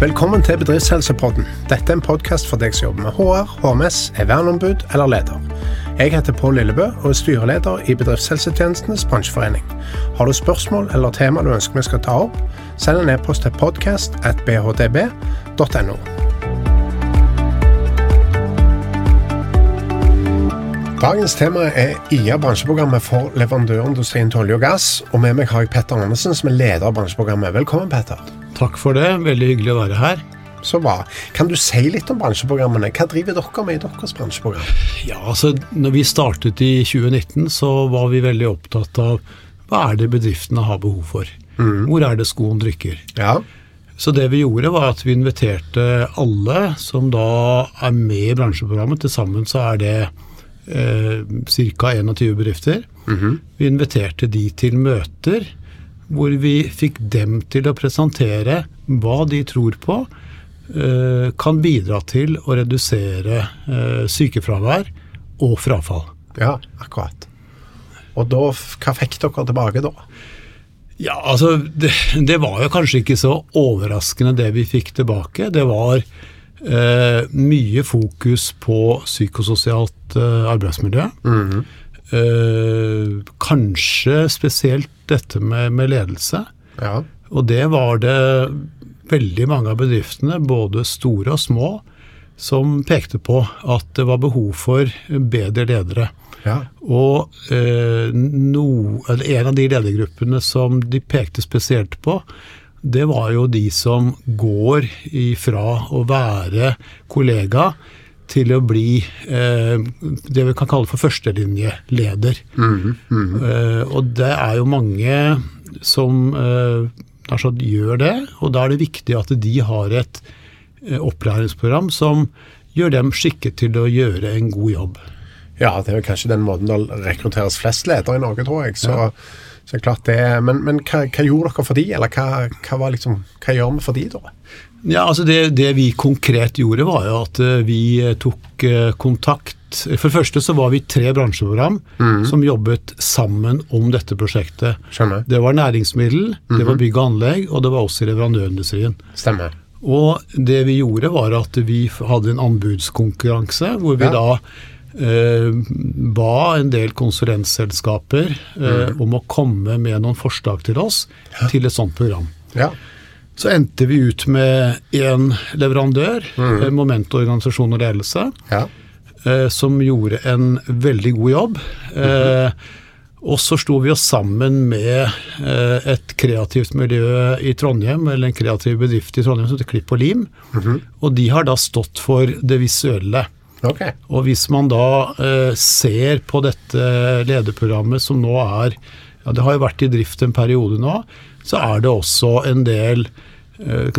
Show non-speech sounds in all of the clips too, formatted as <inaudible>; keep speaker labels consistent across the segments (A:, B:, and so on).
A: Velkommen til Bedriftshelsepodden. Dette er en podkast for deg som jobber med HR, HMS, er verneombud eller leder. Jeg heter Pål Lillebø og er styreleder i Bedriftshelsetjenestenes bransjeforening. Har du spørsmål eller tema du ønsker vi skal ta opp, send en e-post til podcast at bhdb.no. Dagens tema er IA bransjeprogrammet for leverandørindustrien til olje og gass. Og med meg har jeg Petter Andersen, som er leder av bransjeprogrammet. Velkommen, Petter.
B: Takk for det. Veldig hyggelig å være her.
A: Så bra. Kan du si litt om bransjeprogrammene? Hva driver dere med i deres bransjeprogram?
B: Ja, altså, når vi startet i 2019, så var vi veldig opptatt av hva er det bedriftene har behov for? Mm. Hvor er det skoen trykker?
A: Ja.
B: Så det vi gjorde, var at vi inviterte alle som da er med i bransjeprogrammet. Til sammen så er det eh, ca. 21 bedrifter. Mm -hmm. Vi inviterte de til møter hvor vi fikk dem til å presentere hva de tror på eh, kan bidra til å redusere eh, sykefravær og frafall.
A: Ja, akkurat. Og da, hva fikk dere tilbake da?
B: Ja, altså det, det, var jo kanskje ikke så overraskende det vi fikk tilbake. Det var eh, mye fokus på psykososialt eh, arbeidsmiljø. Mm -hmm. eh, kanskje spesielt dette med, med ledelse.
A: Ja.
B: Og det var det veldig mange av bedriftene, både store og små, som pekte på at det var behov for bedre ledere.
A: Ja.
B: Og eh, no, en av de ledergruppene som de pekte spesielt på, det var jo de som går ifra å være kollega til å bli eh, det vi kan kalle for førstelinjeleder. Mm, mm. eh, og det er jo mange som eh, altså, gjør det, og da er det viktig at de har et eh, opplæringsprogram som gjør dem skikket til å gjøre en god jobb.
A: Ja, det er kanskje den måten det rekrutteres flest ledere i Norge, tror jeg. Så ja. Så er klart det, Men, men hva, hva, gjorde dere for de, eller hva, hva, liksom, hva gjør vi for de da?
B: Ja, altså det, det, vi konkret gjorde, var jo at eh, vi eh, tok eh, kontakt For det første så var vi tre bransjeprogram mm. som jobbet sammen om dette prosjektet.
A: Skjønner.
B: Det var næringsmiddel, mm -hmm. det var mhm. bygg og anlegg, og det var også leverandørindustrien.
A: Stemmer.
B: Og det vi gjorde, var at vi hadde en anbudskonkurranse hvor vi ja. da eh, ba en del konsulentselskaper eh, mm. om å komme med noen forslag til oss ja. til et sånt program.
A: Ja.
B: Så endte vi ut med én leverandør, mm. Eh, Momento organisasjon og ledelse,
A: ja.
B: eh, som gjorde en veldig god jobb. Mm. og så sto vi oss sammen med eh, et kreativt miljø i Trondheim, eller en kreativ bedrift i Trondheim som heter Klipp og Lim. -hmm. Og de har da stått for det visuelle.
A: Okay.
B: Og hvis man da eh, ser på dette lederprogrammet som nå er ja, Det har jo vært i drift en periode nå. Så er det også en del eh,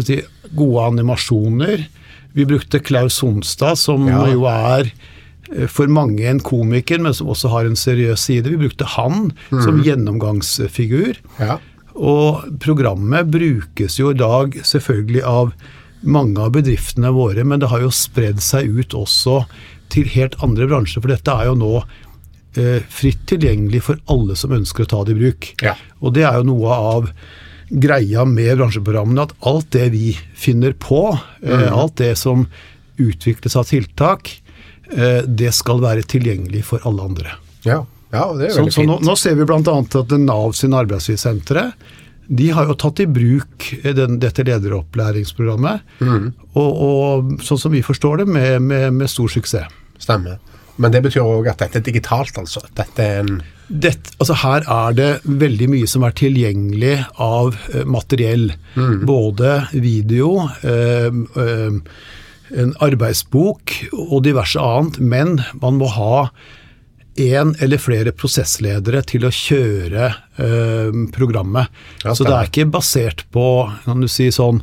B: si, gode animasjoner. Vi brukte Klaus Sonstad, som ja. jo er eh, for mange en komiker, men som også har en seriøs side. Vi brukte han mm. som gjennomgangsfigur.
A: Ja.
B: Og programmet brukes jo i dag selvfølgelig av mange av bedriftene våre, men det har jo spredd seg ut også til helt andre bransjer. For dette er jo nå eh, fritt tilgjengelig for alle som ønsker å ta det i bruk.
A: Ja.
B: Og det er jo noe av greia med bransjeprogrammene, at alt det vi finner på, eh, mm. alt det som utvikles av tiltak, eh, det skal være tilgjengelig for alle andre.
A: Ja, ja det er veldig så,
B: fint. Nå, nå ser vi bl.a. at Nav sin arbeidslivssentre de har jo tatt i bruk den, dette lederopplæringsprogrammet. Mm. Og, og, sånn som vi forstår det, med, med, med stor suksess.
A: Stemmer. Men det betyr òg at dette er digitalt, altså? Dette er en
B: dette, altså her er det veldig mye som er tilgjengelig av uh, materiell. Mm. Både video, uh, uh, en arbeidsbok og diverse annet. Men man må ha én eller flere prosessledere til å kjøre eh, programmet. Ja, så det er ikke basert på kan du si, sånn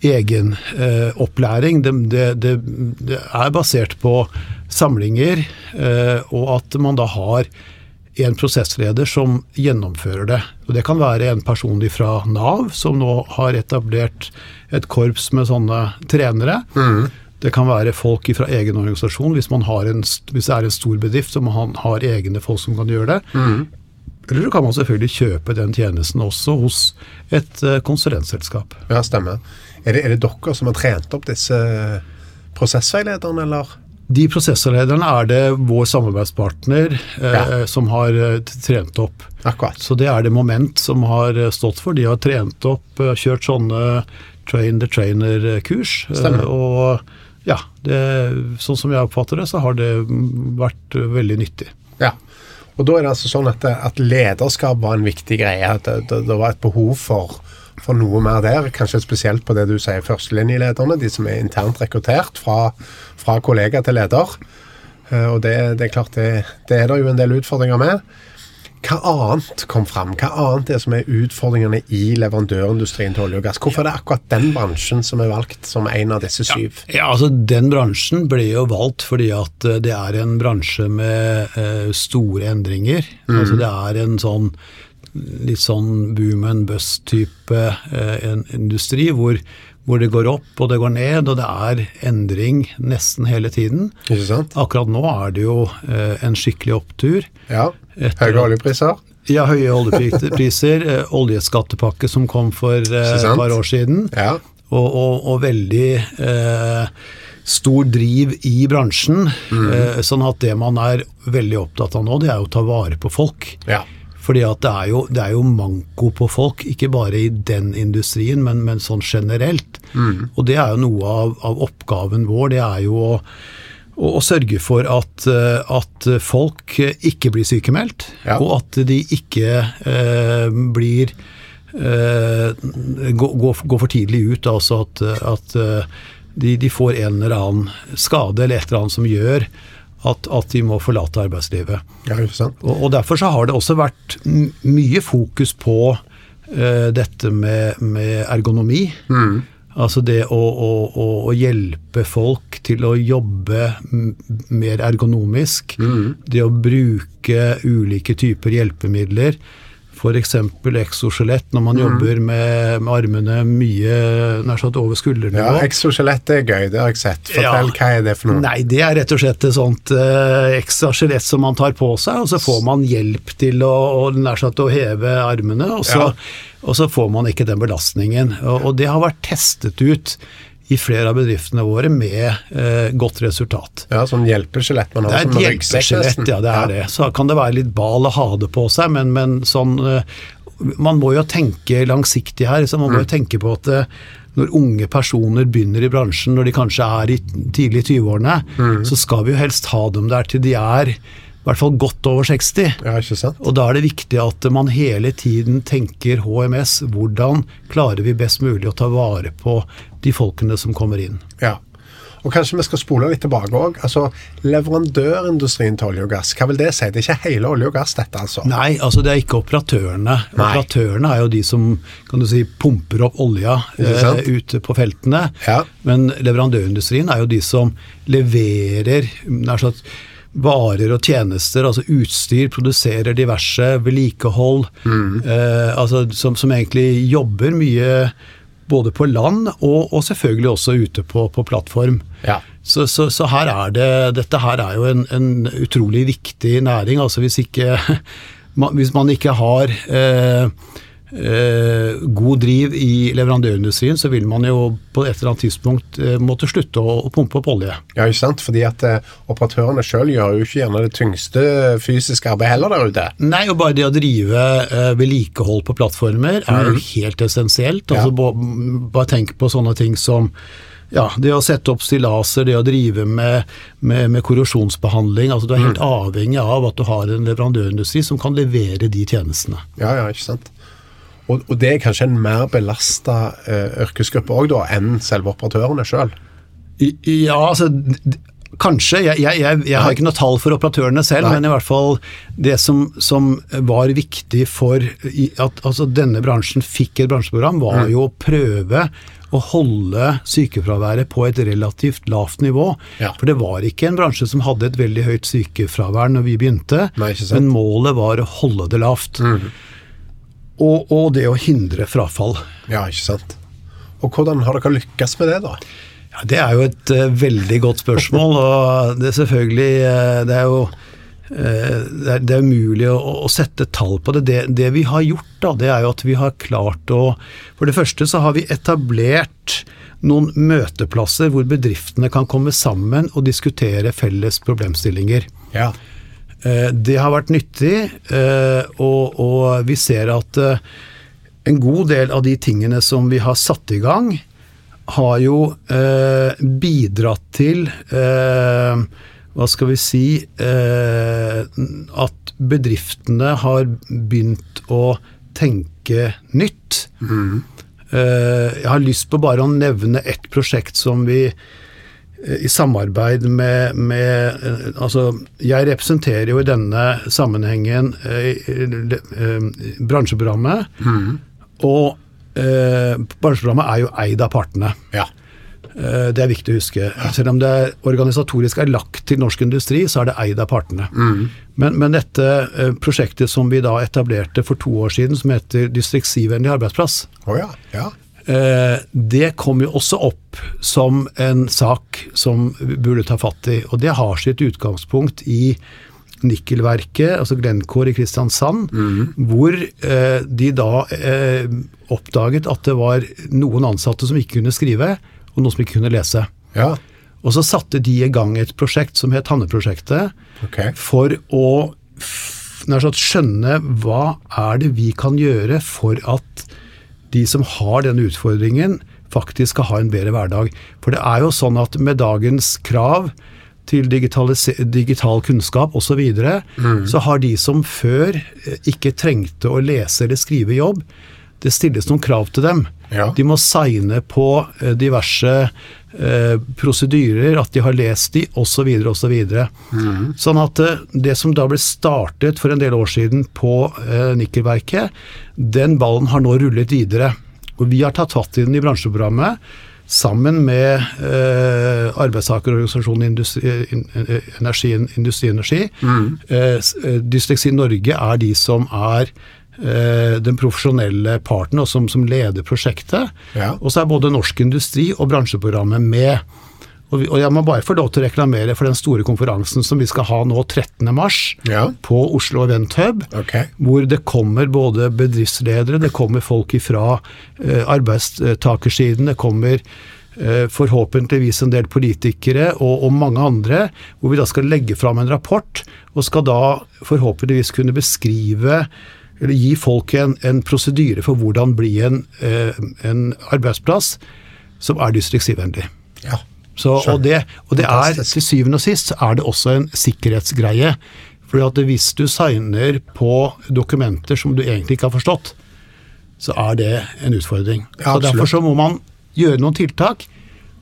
B: egen eh. Det, det, det, det, er basert på samlinger, eh, og at man da har en prosessleder som gjennomfører det. Og Det kan være en person fra Nav, som nå har etablert et korps med sånne trenere. Mm. Det kan være folk fra egen organisasjon. Hvis, en, hvis det er en stor bedrift, og man har egne folk som kan gjøre det. Mm. Eller så kan man selvfølgelig kjøpe den tjenesten også hos et eh, konsulentselskap.
A: Ja, stemmer. Er det, er det dere som har trent opp disse prosessveilederne, eller?
B: De prosessorlederne er det vår samarbeidspartner eh,
A: Ja.
B: som har eh, trent opp.
A: Akkurat.
B: Så det er det Moment som har eh, stått for. De har trent opp, kjørt sånne train the trainer-kurs. eh. Og ja, det, sånn som jeg oppfatter det, så har det mm, vært veldig nyttig.
A: Ja. Og da er det altså sånn at, at lederskap var en viktig greie. At det, det, det var et behov for, for noe mer der. Kanskje spesielt på det du sier førstelinjelederne, de som er internt rekruttert fra, fra kollega til leder. Eh, Og det, det er klart det, det er det jo en del utfordringer med. Hva annet kom fram? Hva annet er som er utfordringene i leverandørindustrien til olje og gass? Hvorfor er det akkurat den bransjen som er valgt som en av disse syv?
B: Ja, altså Den bransjen ble jo valgt fordi at eh, det er en bransje med eh, store endringer. Altså Det er en sånn litt sånn boom and bust-type eh, industri hvor, hvor det går opp og det går ned, og det er endring nesten hele tiden. Akkurat nå er det jo eh, en skikkelig opptur.
A: Ja. Høye oljepriser?
B: Ja, høye oljepriser, eh, oljeskattepakke som kom for et par år siden
A: Ja.
B: og, og, og veldig eh, stor driv i bransjen. Eh, sånn at det man er veldig opptatt av nå, det er å ta vare på folk.
A: ja.
B: Fordi at det er jo, det er jo manko på folk, ikke bare i den industrien, men, men sånn generelt. Og det er jo noe av, av oppgaven vår. Det er jo å, å sørge for at, eh, at folk ikke blir sykemeldt,
A: Ja.
B: og at de ikke eh, blir eh, går gå, gå for tidlig ut. Altså at, at eh, de, de får en eller annen skade eller et eller annet som gjør at, at de må forlate arbeidslivet.
A: ja?
B: Og, og Derfor så har det også vært mye fokus på uh, dette med, med ergonomi. Altså det å, å, å, å hjelpe folk til å jobbe mer ergonomisk. Det å bruke ulike typer hjelpemidler. F.eks. exoskjelett når man jobber med, med armene mye nær sagt over skuldernivå.
A: Ja, Exoskjelett er gøy, det har jeg sett. Fortell,
B: Ja.
A: hva er det for noe?
B: Nei, det er rett og slett et sånt eh, ekstra skjelett som man tar på seg, og så får man hjelp til å, og, nær sagt, å heve armene, og så,
A: Ja.
B: og så får man ikke den belastningen. Og, og det har vært testet ut i flere av bedriftene våre med eh, godt resultat.
A: Ja, Sånn hjelpeskjelett man har som ryggsekk
B: ja det er det. Så kan det være litt bal å ha det på seg, men, men sånn eh, Man må jo tenke langsiktig her. Så man må jo
A: Mm.
B: tenke på at eh, når unge personer begynner i bransjen, når de kanskje er i tidlig 20-årene,
A: Mm.
B: så skal vi jo helst ha dem der til de er i hvert fall godt over 60.
A: Ja, ikke sant?
B: Og da er det viktig at man hele tiden tenker HMS. Hvordan klarer vi best mulig å ta vare på de folkene som kommer inn?
A: Ja. Og kanskje vi skal spole litt tilbake òg. Altså, leverandørindustrien til olje og gass, hva vil det si? Det er ikke hele olje og gass, dette, altså?
B: Nei, altså det er ikke operatørene.
A: Nei.
B: Operatørene er jo de som kan du si, pumper opp olja eh, ute på feltene.
A: Ja.
B: Men leverandørindustrien er jo de som leverer nær sagt, varer og tjenester, altså utstyr, produserer diverse, vedlikehold.
A: Mm.
B: Eh, altså som, som egentlig jobber mye både på land og, og selvfølgelig også ute på, på plattform.
A: Ja.
B: Så, så, så her er det, dette her er jo en, en utrolig viktig næring. altså Hvis, ikke, <laughs> hvis man ikke har eh, god driv i leverandørindustrien, så vil man jo på et eller annet tidspunkt eh, måtte slutte å, pumpe opp olje.
A: Ja, ikke sant? Fordi at eh, operatørene sjøl gjør jo ikke gjerne det tyngste fysiske arbeidet heller der ute.
B: Nei, og bare det å drive eh, vedlikehold på plattformer er helt essensielt. Altså,
A: Ja.
B: bare tenk på sånne ting som ja, det å sette opp stillaser, det å drive med, med, med korrosjonsbehandling. altså Du er helt avhengig av at du har en leverandørindustri som kan levere de tjenestene.
A: Ja, ja, ikke sant? Og, og det er kanskje en mer belasta uh, yrkesgruppe òg, da, enn selve operatørene sjøl.
B: I- Ja, altså Kanskje. Jeg, jeg, jeg, jeg har ikke noe tall for operatørene selv,
A: Nei.
B: men i hvert fall det som, som var viktig for at altså, denne bransjen fikk et bransjeprogram, var
A: Mm.
B: jo å prøve å holde sykefraværet på et relativt lavt nivå.
A: Ja.
B: For det var ikke en bransje som hadde et veldig høyt sykefravær når vi begynte,
A: Nei,
B: men målet var å holde det lavt. Og, og det å hindre frafall.
A: Ja, ikke sant? Og hvordan har dere lykkes med det, da?
B: Ja, Det er jo et uh, veldig godt spørsmål. og det er selvfølgelig uh, Det er jo eh, det er, det er umulig å, å, sette tall på det. det. det. vi har gjort, da, det er jo at vi har klart å For det første så har vi etablert noen møteplasser hvor bedriftene kan komme sammen og diskutere felles problemstillinger.
A: Ja.
B: Eh, det har vært nyttig, eh, og, og vi ser at en god del av de tingene som vi har satt i gang, har jo eh, bidratt til eh, Hva skal vi si eh, At bedriftene har begynt å tenke nytt. Mm. jeg har lyst på bare å nevne ett prosjekt som vi i samarbeid med, med, Altså, jeg representerer jo i denne sammenhengen eh, bransjeprogrammet. Mm. Og eh, bransjeprogrammet er jo eid av partene.
A: Ja.
B: Eh, det er viktig å huske. Ja. Selv om det er organisatorisk er lagt til norsk industri, så er det eid av partene. Mm. Men, men, dette eh, prosjektet som vi da etablerte for to år siden, som heter Distriktsivennlig arbeidsplass,
A: oh ja. Ja.
B: Eh, det kom jo også opp som en sak som vi burde ta fatt i. Og det har sitt utgangspunkt i nikkelverket, altså Glencore i Kristiansand, mm. hvor eh, de da eh, oppdaget at det var noen ansatte som ikke kunne skrive, og noen som ikke kunne lese.
A: Ja.
B: Og så satte de i gang et prosjekt som het Hanneprosjektet,
A: okay.
B: for å skjønne hva er det vi kan gjøre for at de som har denne utfordringen, faktisk skal ha en bedre hverdag. For det er jo sånn at med dagens krav til digital kunnskap osv., så, videre, mm. så har de som før eh, ikke trengte å lese eller skrive jobb, det stilles noen krav til dem.
A: Ja.
B: De må signe på eh, diverse eh, prosedyrer, at de har lest de, osv. osv. Mm. Sånn at eh, det som da ble startet for en del år siden på eh, nikkelverket, den ballen har nå rullet videre. Og vi har tatt fatt i den i bransjeprogrammet sammen med eh, arbeidstakerorganisasjonen Industri, Energi, Industri Energi. Mm. Eh, Dysleksi Norge er de som er den profesjonelle parten og som, som leder prosjektet.
A: Ja.
B: Og så er både Norsk Industri og bransjeprogrammet med. Og, og, jeg må bare få lov til å reklamere for den store konferansen som vi skal ha nå 13.3
A: ja.
B: på Oslo Event Hub.
A: Okay.
B: Hvor det kommer både bedriftsledere, det kommer folk ifra eh, arbeidstakersiden, det kommer eh, forhåpentligvis en del politikere og, og, mange andre. Hvor vi da skal legge fram en rapport, og skal da forhåpentligvis kunne beskrive eller gi folk en, en prosedyre for hvordan bli en, eh, en arbeidsplass som er dysleksivennlig.
A: Ja.
B: Så, og, det, og det er til syvende og sist er det også en sikkerhetsgreie. Fordi at hvis du signer på dokumenter som du egentlig ikke har forstått, så er det en utfordring.
A: Ja,
B: så Derfor så må man gjøre noen tiltak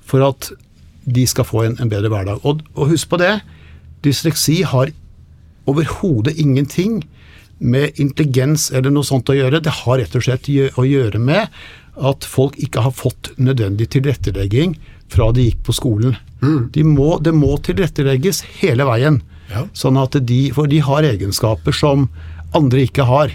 B: for at de skal få en, en bedre hverdag. Og, og, husk på det, dysleksi har overhodet ingenting med intelligens eller noe sånt å gjøre. Det har rett og slett å gjøre med at folk ikke har fått nødvendig tilrettelegging fra de gikk på skolen. Mm. De må, det må tilrettelegges hele veien.
A: Ja.
B: Sånn at de, For de har egenskaper som andre ikke har.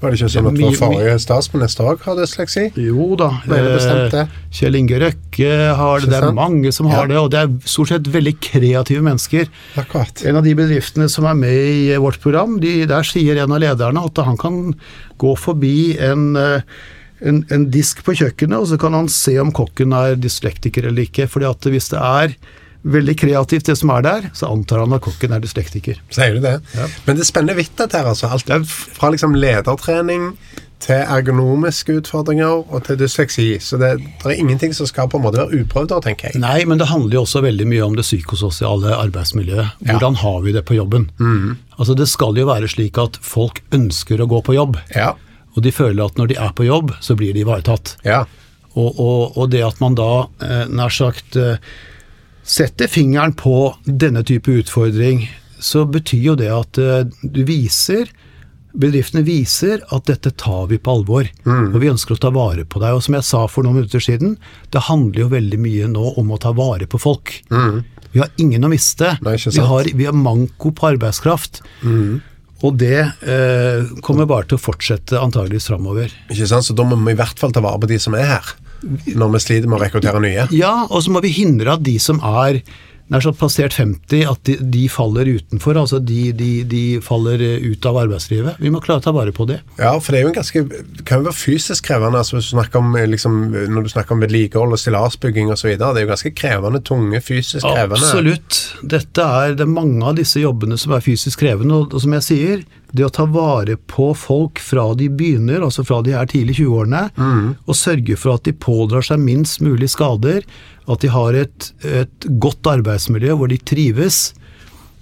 A: Var det ikke sånn at vår forrige statsminister òg har dysleksi?
B: Jo da. Eh, Kjell Inge Røkke har det. Det er mange som har ja. det, og det er stort sett veldig kreative mennesker.
A: Akkurat.
B: En av de bedriftene som er med i vårt program, de, der sier en av lederne at han kan gå forbi en uh, en, en, disk på kjøkkenet, og så kan han se om kokken er dyslektiker eller ikke. fordi at hvis det er veldig kreativt det som er der, så antar han at kokken er dyslektiker.
A: Sier du det? Ja. Men det spenner vidt dette her, altså. Alt fra liksom ledertrening til ergonomiske utfordringer og til dysleksi. Så det, det, er ingenting som skal på en måte være uprøvd da, tenker jeg.
B: Nei, men det handler jo også veldig mye om det psykososiale arbeidsmiljøet. Hvordan ja. har vi det på jobben?
A: Mm.
B: Altså Det skal jo være slik at folk ønsker å gå på jobb.
A: Ja.
B: Og de føler at når de er på jobb, så blir de ivaretatt.
A: Ja.
B: Og, og, og, det at man da eh, nær sagt eh, setter fingeren på denne type utfordring, så betyr jo det at eh, du viser Bedriftene viser at dette tar vi på alvor, mm. og vi ønsker å ta vare på deg. Og som jeg sa for noen minutter siden, det handler jo veldig mye nå om å ta vare på folk.
A: Mm.
B: Vi har ingen å miste. Vi, har, vi har manko på arbeidskraft.
A: Mm.
B: Og det eh, kommer bare til å fortsette antageligvis framover.
A: Ikke sant, så da må vi i hvert fall ta vare på de som er her, når vi sliter med å rekruttere nye.
B: Ja, og så må vi hindre at de som er nær sagt passert 50 at de, de faller utenfor. Altså de, de, de, faller ut av arbeidslivet. Vi må klare å ta vare på det.
A: Ja, for det er jo en ganske, kan jo være fysisk krevende altså hvis du snakker om, liksom, når du snakker om vedlikehold og stillasbygging osv. Det er jo ganske krevende, tunge, fysisk krevende.
B: Absolutt. Dette er, det er mange av disse jobbene som er fysisk krevende. Og, og som jeg sier, det å ta vare på folk fra de begynner, altså fra de er tidlig 20-årene, mm. og sørge for at de pådrar seg minst mulig skader at de har et, et godt arbeidsmiljø hvor de trives.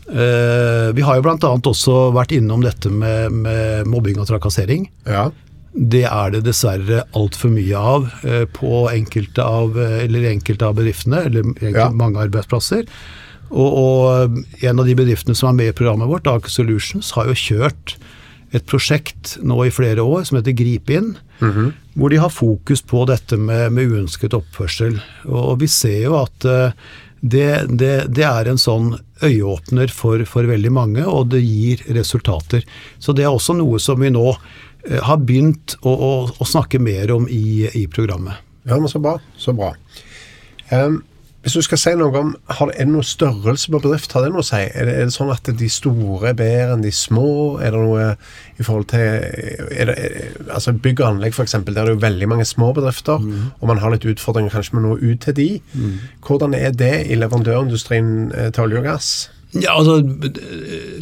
B: Eh, vi har jo bl.a. også vært innom dette med, med mobbing og trakassering.
A: Ja.
B: Det er det dessverre altfor mye av eh, på enkelte av, eller enkelte av bedriftene, eller ja. mange arbeidsplasser. Og, og, en av de bedriftene som er med i programmet vårt, Aker Solutions, har jo kjørt et prosjekt nå i flere år som heter Grip inn. Mm -hmm. Hvor de har fokus på dette med, med uønsket oppførsel. Og, vi ser jo at uh, det, det, det, er en sånn øyeåpner for, for, veldig mange, og det gir resultater. Så det er også noe som vi nå uh, har begynt å, å, å, snakke mer om i, i programmet.
A: Ja, men så bra. Så bra. Um, hvis du skal si noe om, har det noe størrelse på bedrift? Har det noe å si? Er det, er det sånn at de store er bedre enn de små? Er det noe i forhold til er det, altså Bygg og anlegg, f.eks. Der er det jo veldig mange små bedrifter. Mm. Og man har litt utfordringer kanskje med noe ut til de. Mm. Hvordan er det i leverandørindustrien eh, til olje og gass?
B: Ja, altså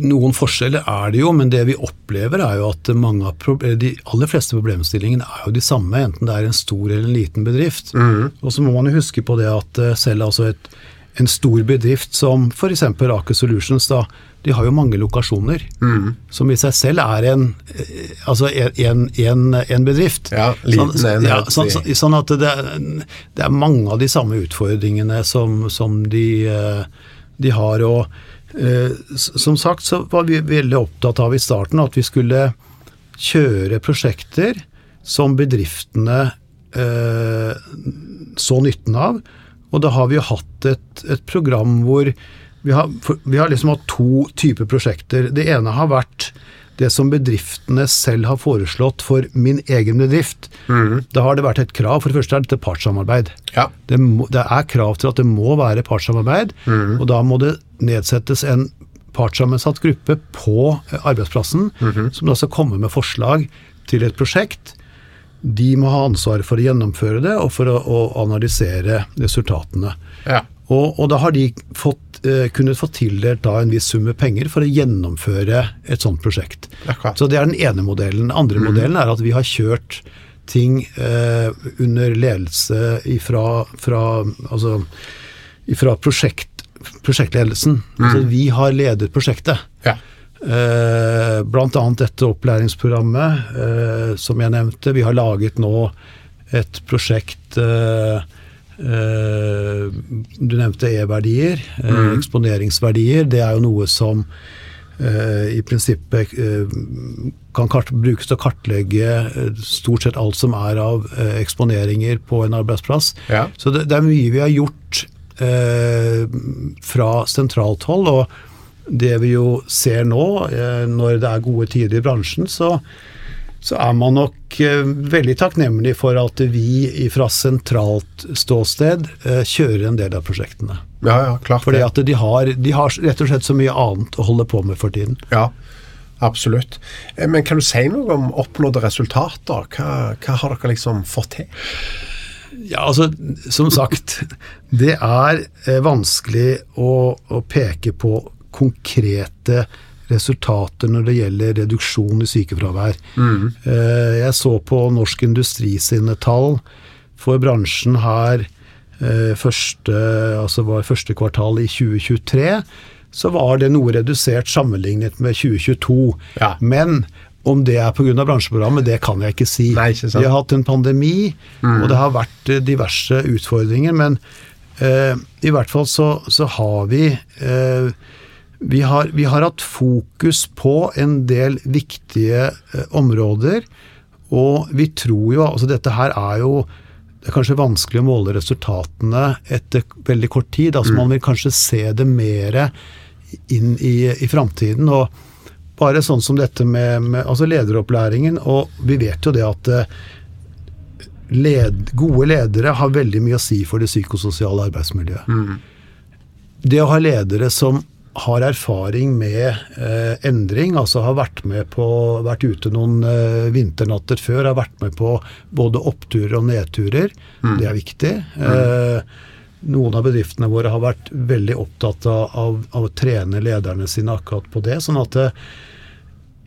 B: Noen forskjeller er det jo, men det vi opplever er jo at mange av de aller fleste problemstillingene er jo de samme, enten det er en stor eller en liten bedrift. Mm. Og så må man jo huske på det at eh, selv altså et, en stor bedrift som f.eks. Aker Solutions, da, de har jo mange lokasjoner. Mm. Som i seg selv er en, eh, altså en, en, en bedrift.
A: Ja, liten sånn,
B: ja, sånn, sånn, at det, det, er mange av de samme utfordringene som, som de, eh, de har. og som sagt så var vi veldig opptatt av i starten at vi skulle kjøre prosjekter som bedriftene eh, så nytten av. Og da har vi jo hatt et, et program hvor vi har, vi har liksom hatt to typer prosjekter. Det ene har vært det som bedriftene selv har foreslått for min egen bedrift. Mm. Da har det vært et krav. For det første er dette partssamarbeid.
A: Ja.
B: Det, det, er krav til at det må være partssamarbeid, mm. og da må det nedsettes en partssammensatt gruppe på arbeidsplassen, mm som da skal komme med forslag til et prosjekt. De må ha ansvaret for å gjennomføre det og for å, å analysere resultatene.
A: Ja.
B: Og, og, da har de fått, eh, kunnet få tildelt da en viss sum med penger for å gjennomføre et sånt prosjekt.
A: Akkurat.
B: Så det er den ene modellen. Den andre mm. modellen er at vi har kjørt ting eh, under ledelse ifra, fra, altså, ifra prosjekt, prosjektledelsen. Mm. Altså vi har ledet prosjektet.
A: Ja.
B: Eh, blant annet dette opplæringsprogrammet eh, som jeg nevnte. Vi har laget nå et prosjekt eh, Eh, du nevnte E-verdier, eh, mm. eksponeringsverdier. Det er jo noe som eh, i prinsippet kan brukes til å kartlegge stort sett alt som er av eksponeringer på en arbeidsplass.
A: Ja.
B: Så det, det, er mye vi har gjort fra sentralt hold. Og det vi jo ser nå, eh, når det er gode tider i bransjen, så så er man nok eh, veldig takknemlig for at vi fra sentralt ståsted eh, kjører en del av prosjektene.
A: Ja, ja, klart
B: Fordi at de har, de har, rett og slett så mye annet å holde på med for tiden.
A: Ja, absolutt. Eh, men kan du si noe om oppnådde resultater? Hva, hva har dere liksom fått til?
B: Ja, altså, Som sagt, det er vanskelig å, å peke på konkrete resultater når det gjelder reduksjon i sykefravær. Mm. Eh, jeg så på Norsk Industri sine tall for bransjen her eh, første, altså var første kvartal i 2023. Så var det noe redusert sammenlignet med 2022.
A: Ja.
B: Men om det er pga. bransjeprogrammet, det kan jeg ikke si.
A: Nei, ikke
B: Vi har hatt en pandemi, mm. og det har vært eh, diverse utfordringer. Men eh, i hvert fall så, så har vi eh, vi har, vi har, hatt fokus på en del viktige eh, områder, og vi tror jo Altså, dette her er jo det er kanskje vanskelig å måle resultatene etter veldig kort tid. altså mm. Man vil kanskje se det mer inn i, i framtiden. Og bare sånn som dette med, med altså lederopplæringen. Og vi vet jo det at eh, led, gode ledere har veldig mye å si for det psykososiale arbeidsmiljøet.
A: Mm.
B: det å ha ledere som har erfaring med eh, endring, altså har vært med på vært ute noen eh, vinternatter før, har vært med på både oppturer og nedturer. Mm. Det er viktig. Mm. Eh, noen av bedriftene våre har vært veldig opptatt av, av, av, å trene lederne sine akkurat på det. sånn at eh,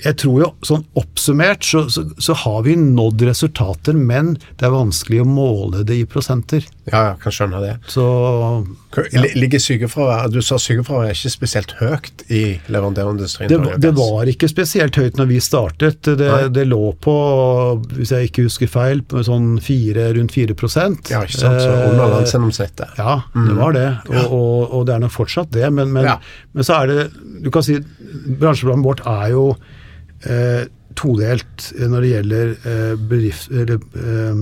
B: jeg tror jo sånn oppsummert så, så, så, har vi nådd resultater, men det er vanskelig å måle det i prosenter.
A: Ja, jeg kan skjønne det.
B: Så,
A: ja. Ligger sykefraværet Du sa sykefraværet er ikke spesielt høyt i leverandørindustrien?
B: Det, det, var ikke spesielt høyt når vi startet. Det, det, lå på, hvis jeg ikke husker feil, sånn fire, rundt 4%
A: Ja, ikke sant. Så under landsgjennomsnittet.
B: Ja, det mm. var det. Og, og, og, det er nok fortsatt det. Men, men, ja. men så er det Du kan si bransjeprogrammet vårt er jo eh, todelt når det gjelder eh, bedrift, eller, eh,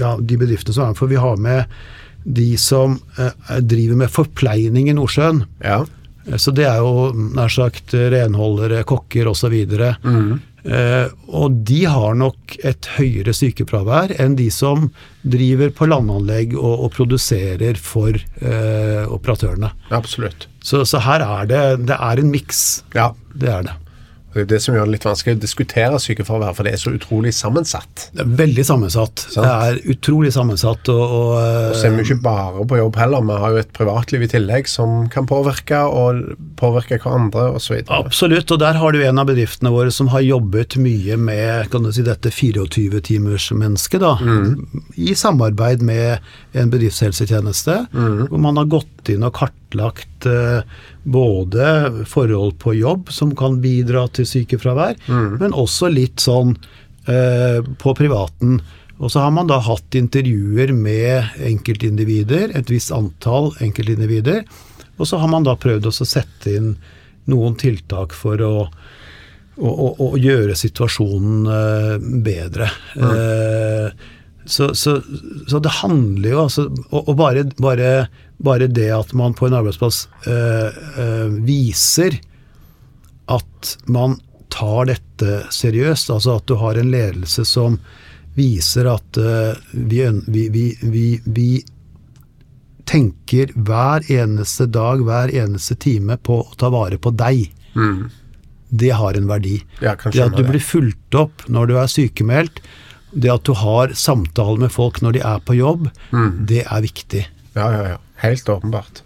B: ja, de bedriftene som er med. For vi har med de som eh, driver med forpleining i Nordsjøen.
A: Ja.
B: Eh, så det er jo nær sagt renholdere, kokker osv. Mm. Eh, og de har nok et høyere sykefravær enn de som driver på landanlegg og, og produserer for eh, operatørene.
A: Absolutt.
B: Så, så, her er det, det er en miks.
A: Ja.
B: Det er det.
A: Det er det som gjør det litt vanskelig å diskutere sykefravær, for det er så utrolig sammensatt.
B: Det er veldig sammensatt. Sant? Det er utrolig sammensatt. Og, og,
A: og så er vi ikke bare på jobb heller, vi har jo et privatliv i tillegg som kan påvirke, og påvirke hverandre osv.
B: Absolutt, og der har du en av bedriftene våre som har jobbet mye med kan du si, dette 24-timersmennesket, da. Mm. I samarbeid med en bedriftshelsetjeneste, mm. hvor man har gått inn og kartlagt uh, både forhold på jobb som kan bidra til sykefravær, mm. men også litt sånn eh, på privaten. Og så har man da hatt intervjuer med enkeltindivider, et visst antall enkeltindivider. Og så har man da prøvd å sette inn noen tiltak for å, å, å, å gjøre situasjonen eh, bedre. Mm. Eh, så, så, så, det handler jo altså Og, bare, bare bare det at man på en arbeidsplass øh, øh, viser at man tar dette seriøst, altså at du har en ledelse som viser at øh, vi, vi, vi, vi, tenker hver eneste dag, hver eneste time på å ta vare på deg. Mm. Det har en verdi.
A: det
B: at du blir fulgt opp når du er sykemeldt, det at du har samtaler med folk når de er på jobb, mm. det er viktig.
A: Ja, ja, ja. Helt åpenbart.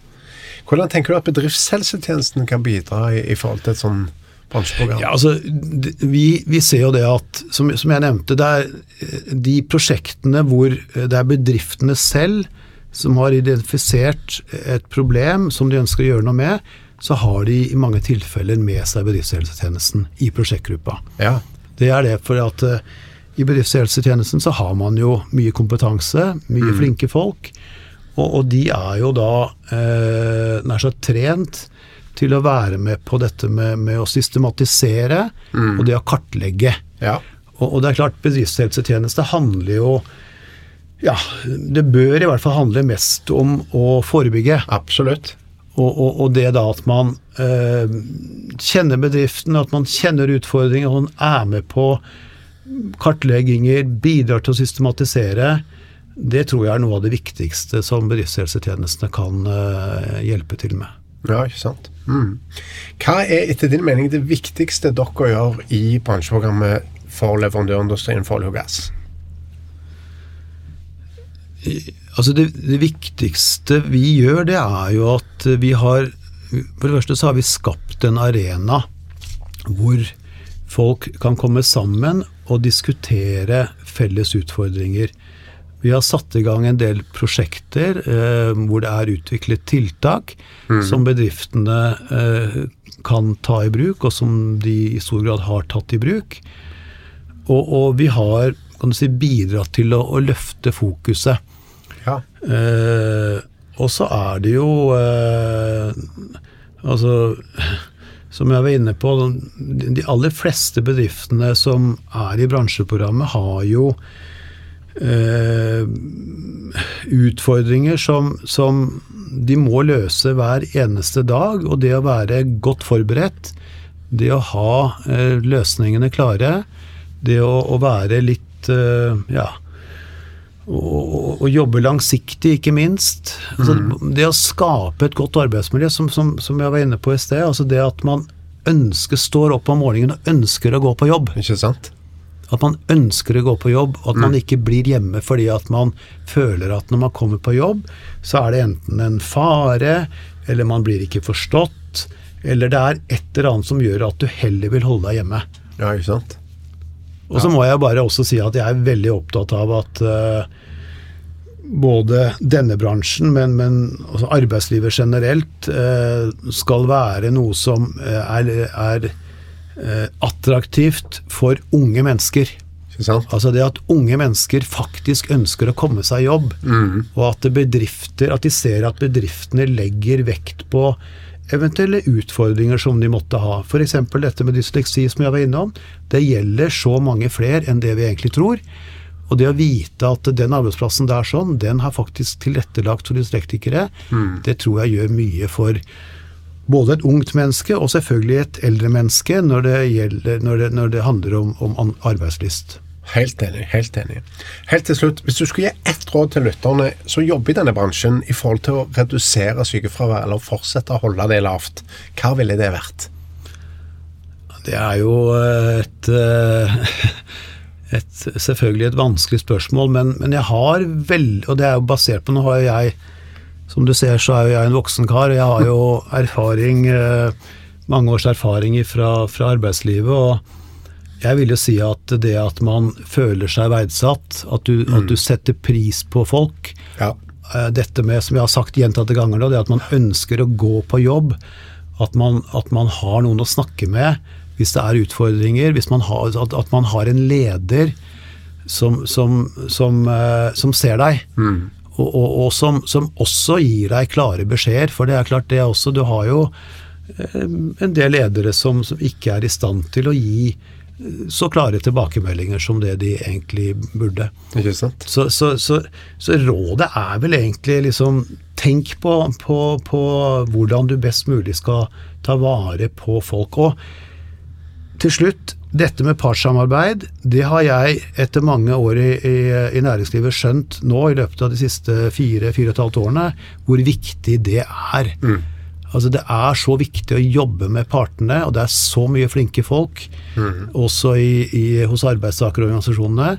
A: Hvordan tenker du at bedriftshelsetjenesten kan bidra i, i forhold til et sånn bransjeprogram?
B: Ja, altså, vi, vi, ser jo det at, som, som, jeg nevnte, det er eh, de prosjektene hvor eh, det er bedriftene selv som har identifisert et problem som de ønsker å gjøre noe med, så har de i mange tilfeller med seg bedriftshelsetjenesten i prosjektgruppa.
A: Ja.
B: Det er det for at i bedriftshelsetjenesten så har man jo mye kompetanse, mye mm. flinke folk. Og, og de er jo da eh, nær sagt trent til å være med på dette med, med å systematisere mm. og det å kartlegge.
A: Ja.
B: Og, og, det er klart, bedriftshelsetjeneste handler jo Ja, det bør i hvert fall handle mest om å forebygge.
A: Absolutt.
B: Og, og, og det da at man eh, kjenner bedriften, at man kjenner utfordringer, og man er med på kartlegginger, bidrar til å systematisere. Det tror jeg er noe av det viktigste som bedriftshelsetjenestene kan uh, hjelpe til med.
A: Ja, ikke sant. Mm. Hva er etter din mening det viktigste dere gjør i bransjeprogrammet for leverandørindustrien for olje og gass?
B: Altså det, det, viktigste vi gjør, det er jo at vi har For det første så har vi skapt en arena hvor folk kan komme sammen og diskutere felles utfordringer. Vi har satt i gang en del prosjekter eh, hvor det er utviklet tiltak mm. som bedriftene eh, kan ta i bruk, og som de i stor grad har tatt i bruk. Og, og vi har kan du si, bidratt til å, å løfte fokuset.
A: Ja.
B: Eh, og så er det jo eh, Altså som jeg var inne på, de aller fleste bedriftene som er i bransjeprogrammet, har jo eh, utfordringer som, som, de må løse hver eneste dag. Og det å være godt forberedt, det å ha eh, løsningene klare, det å, å være litt eh, ja, og, og jobbe langsiktig, ikke minst. Altså, Det å skape et godt arbeidsmiljø, som, som, som jeg var inne på i sted. altså Det at man ønsker, står opp om morgenen og ønsker å gå på jobb.
A: Ikke sant?
B: At man ønsker å gå på jobb, og at man ikke blir hjemme fordi at man føler at når man kommer på jobb, så er det enten en fare, eller man blir ikke forstått, eller det er et eller annet som gjør at du heller vil holde deg hjemme.
A: Ja, ikke sant?
B: Og så må jeg bare også si at jeg er veldig opptatt av at uh, både denne bransjen, men, men også arbeidslivet generelt, uh, skal være noe som eh, er, er uh, attraktivt for unge mennesker. Altså det at unge mennesker faktisk ønsker å komme seg i jobb, og at bedrifter, at de ser at bedriftene legger vekt på eventuelle utfordringer som de måtte ha. F.eks. dette med dysleksi som jeg var innom. Det gjelder så mange flere enn det vi egentlig tror. Og det å vite at den arbeidsplassen der sånn, den har faktisk tilrettelagt for dyslektikere, det tror jeg gjør mye for både et ungt menneske og selvfølgelig et eldre menneske når det, gjelder, når det, når det handler om, om arbeidslyst.
A: Helt enig. Helt enig. Helt til slutt, hvis du skulle gi ett råd til lytterne som jobber i denne bransjen i forhold til å redusere sykefravær eller fortsette å holde det lavt, hva ville det vært?
B: Det er jo et, eh, <laughs> et selvfølgelig et vanskelig spørsmål, men, men jeg har vel Og det er jo basert på Nå har jo jeg Som du ser, så er jo jeg en voksen kar, og jeg har jo <laughs> erfaring eh, Mange års erfaring fra, fra arbeidslivet. og jeg vil jo si at det at man føler seg verdsatt, at du, at du setter pris på folk,
A: Ja.
B: eh, dette med, som jeg har sagt gjentatte ganger nå, det at man ønsker å gå på jobb, at man, at man har noen å snakke med hvis det er utfordringer, hvis man har, at, at man har en leder som, som, som, eh, som ser deg, og, og, og som, som også gir deg klare beskjeder. For det er klart, det er også Du har jo eh, en del ledere som, som ikke er i stand til å gi så klare tilbakemeldinger som det de egentlig burde.
A: Ikke sant?
B: Så, så, så, så rådet er vel egentlig liksom Tenk på, på, på hvordan du best mulig skal ta vare på folk. Og til slutt, dette med partssamarbeid, det har jeg etter mange år i, i, i næringslivet skjønt nå i løpet av de siste fire-fire og et halvt årene, hvor viktig det er. Altså Det er så viktig å jobbe med partene, og det er så mye flinke folk, også i, i, hos arbeidstakerorganisasjonene.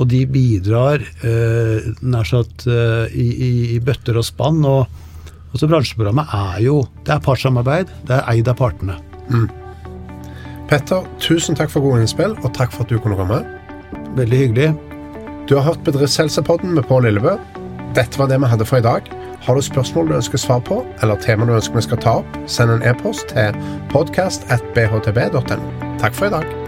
B: Og de bidrar eh, nær sagt eh, i, i, i bøtter og spann. Og så bransjeprogrammet er jo Det er partssamarbeid, det er eid av partene.
A: Petter, tusen takk for gode innspill, og takk for at du kunne komme.
B: Veldig hyggelig.
A: Du har hørt Bedriftshelsepodden med Pål Lillebø. Dette var det vi hadde for i dag. Har du spørsmål du ønsker svar på, eller tema du ønsker vi skal ta opp, send en e-post til podkast.bhtb.no. Takk for i dag.